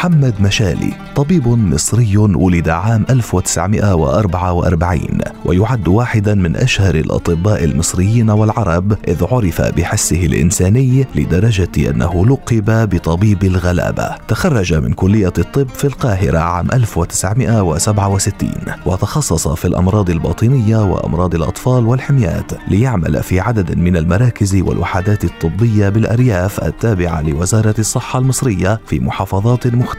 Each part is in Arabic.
محمد مشالي طبيب مصري ولد عام 1944 ويعد واحدا من أشهر الأطباء المصريين والعرب إذ عرف بحسه الإنساني لدرجة أنه لقب بطبيب الغلابة. تخرج من كلية الطب في القاهرة عام 1967 وتخصص في الأمراض الباطنية وأمراض الأطفال والحميات ليعمل في عدد من المراكز والوحدات الطبية بالأرياف التابعة لوزارة الصحة المصرية في محافظات مختلفة.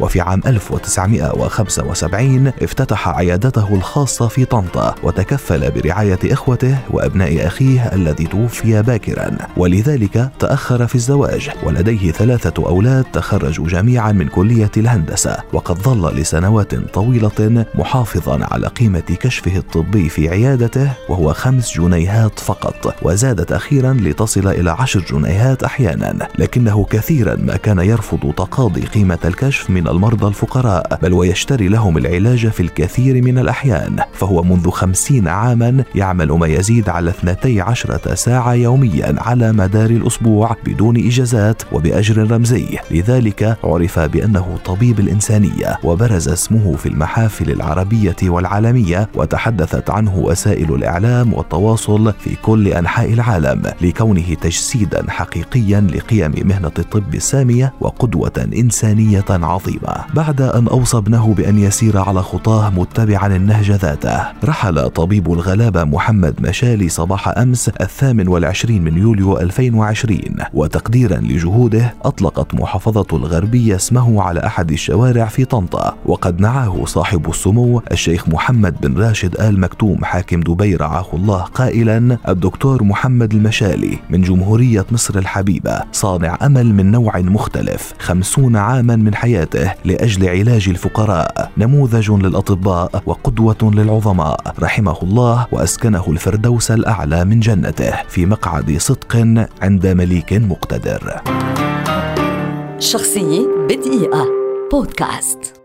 وفي عام 1975 افتتح عيادته الخاصة في طنطا وتكفل برعاية إخوته وأبناء أخيه الذي توفي باكرا. ولذلك تأخر في الزواج. ولديه ثلاثة أولاد تخرجوا جميعا من كلية الهندسة. وقد ظل لسنوات طويلة محافظا على قيمة كشفه الطبي في عيادته وهو خمس جنيهات فقط. وزادت أخيرا لتصل إلى عشر جنيهات أحيانا. لكنه كثيرا ما كان يرفض تقاضي قيمة الكشف من المرضى الفقراء بل ويشتري لهم العلاج في الكثير من الأحيان. فهو منذ خمسين عاما يعمل ما يزيد على 12 ساعة يوميا على مدار الأسبوع بدون إجازات وبأجر رمزي. لذلك عرف بأنه طبيب الإنسانية وبرز اسمه في المحافل العربية والعالمية وتحدثت عنه وسائل الإعلام والتواصل في كل أنحاء العالم لكونه تجسيدا حقيقيا لقيم مهنة الطب السامية وقدوة إنسانية إنسانية عظيمة. بعد أن أوصى ابنه بأن يسير على خطاه متبعا النهج ذاته رحل طبيب الغلابة محمد مشالي صباح أمس الثامن والعشرين من يوليو 2020 وتقديرا لجهوده أطلقت محافظة الغربية اسمه على أحد الشوارع في طنطا. وقد نعاه صاحب السمو الشيخ محمد بن راشد آل مكتوم حاكم دبي رعاه الله قائلا الدكتور محمد المشالي من جمهورية مصر الحبيبة صانع أمل من نوع مختلف خمسون عاما من حياته لأجل علاج الفقراء نموذج للأطباء وقدوة للعظماء رحمه الله وأسكنه الفردوس الأعلى من جنته في مقعد صدق عند مليك مقتدر. شخصية بدقيقة. بودكاست.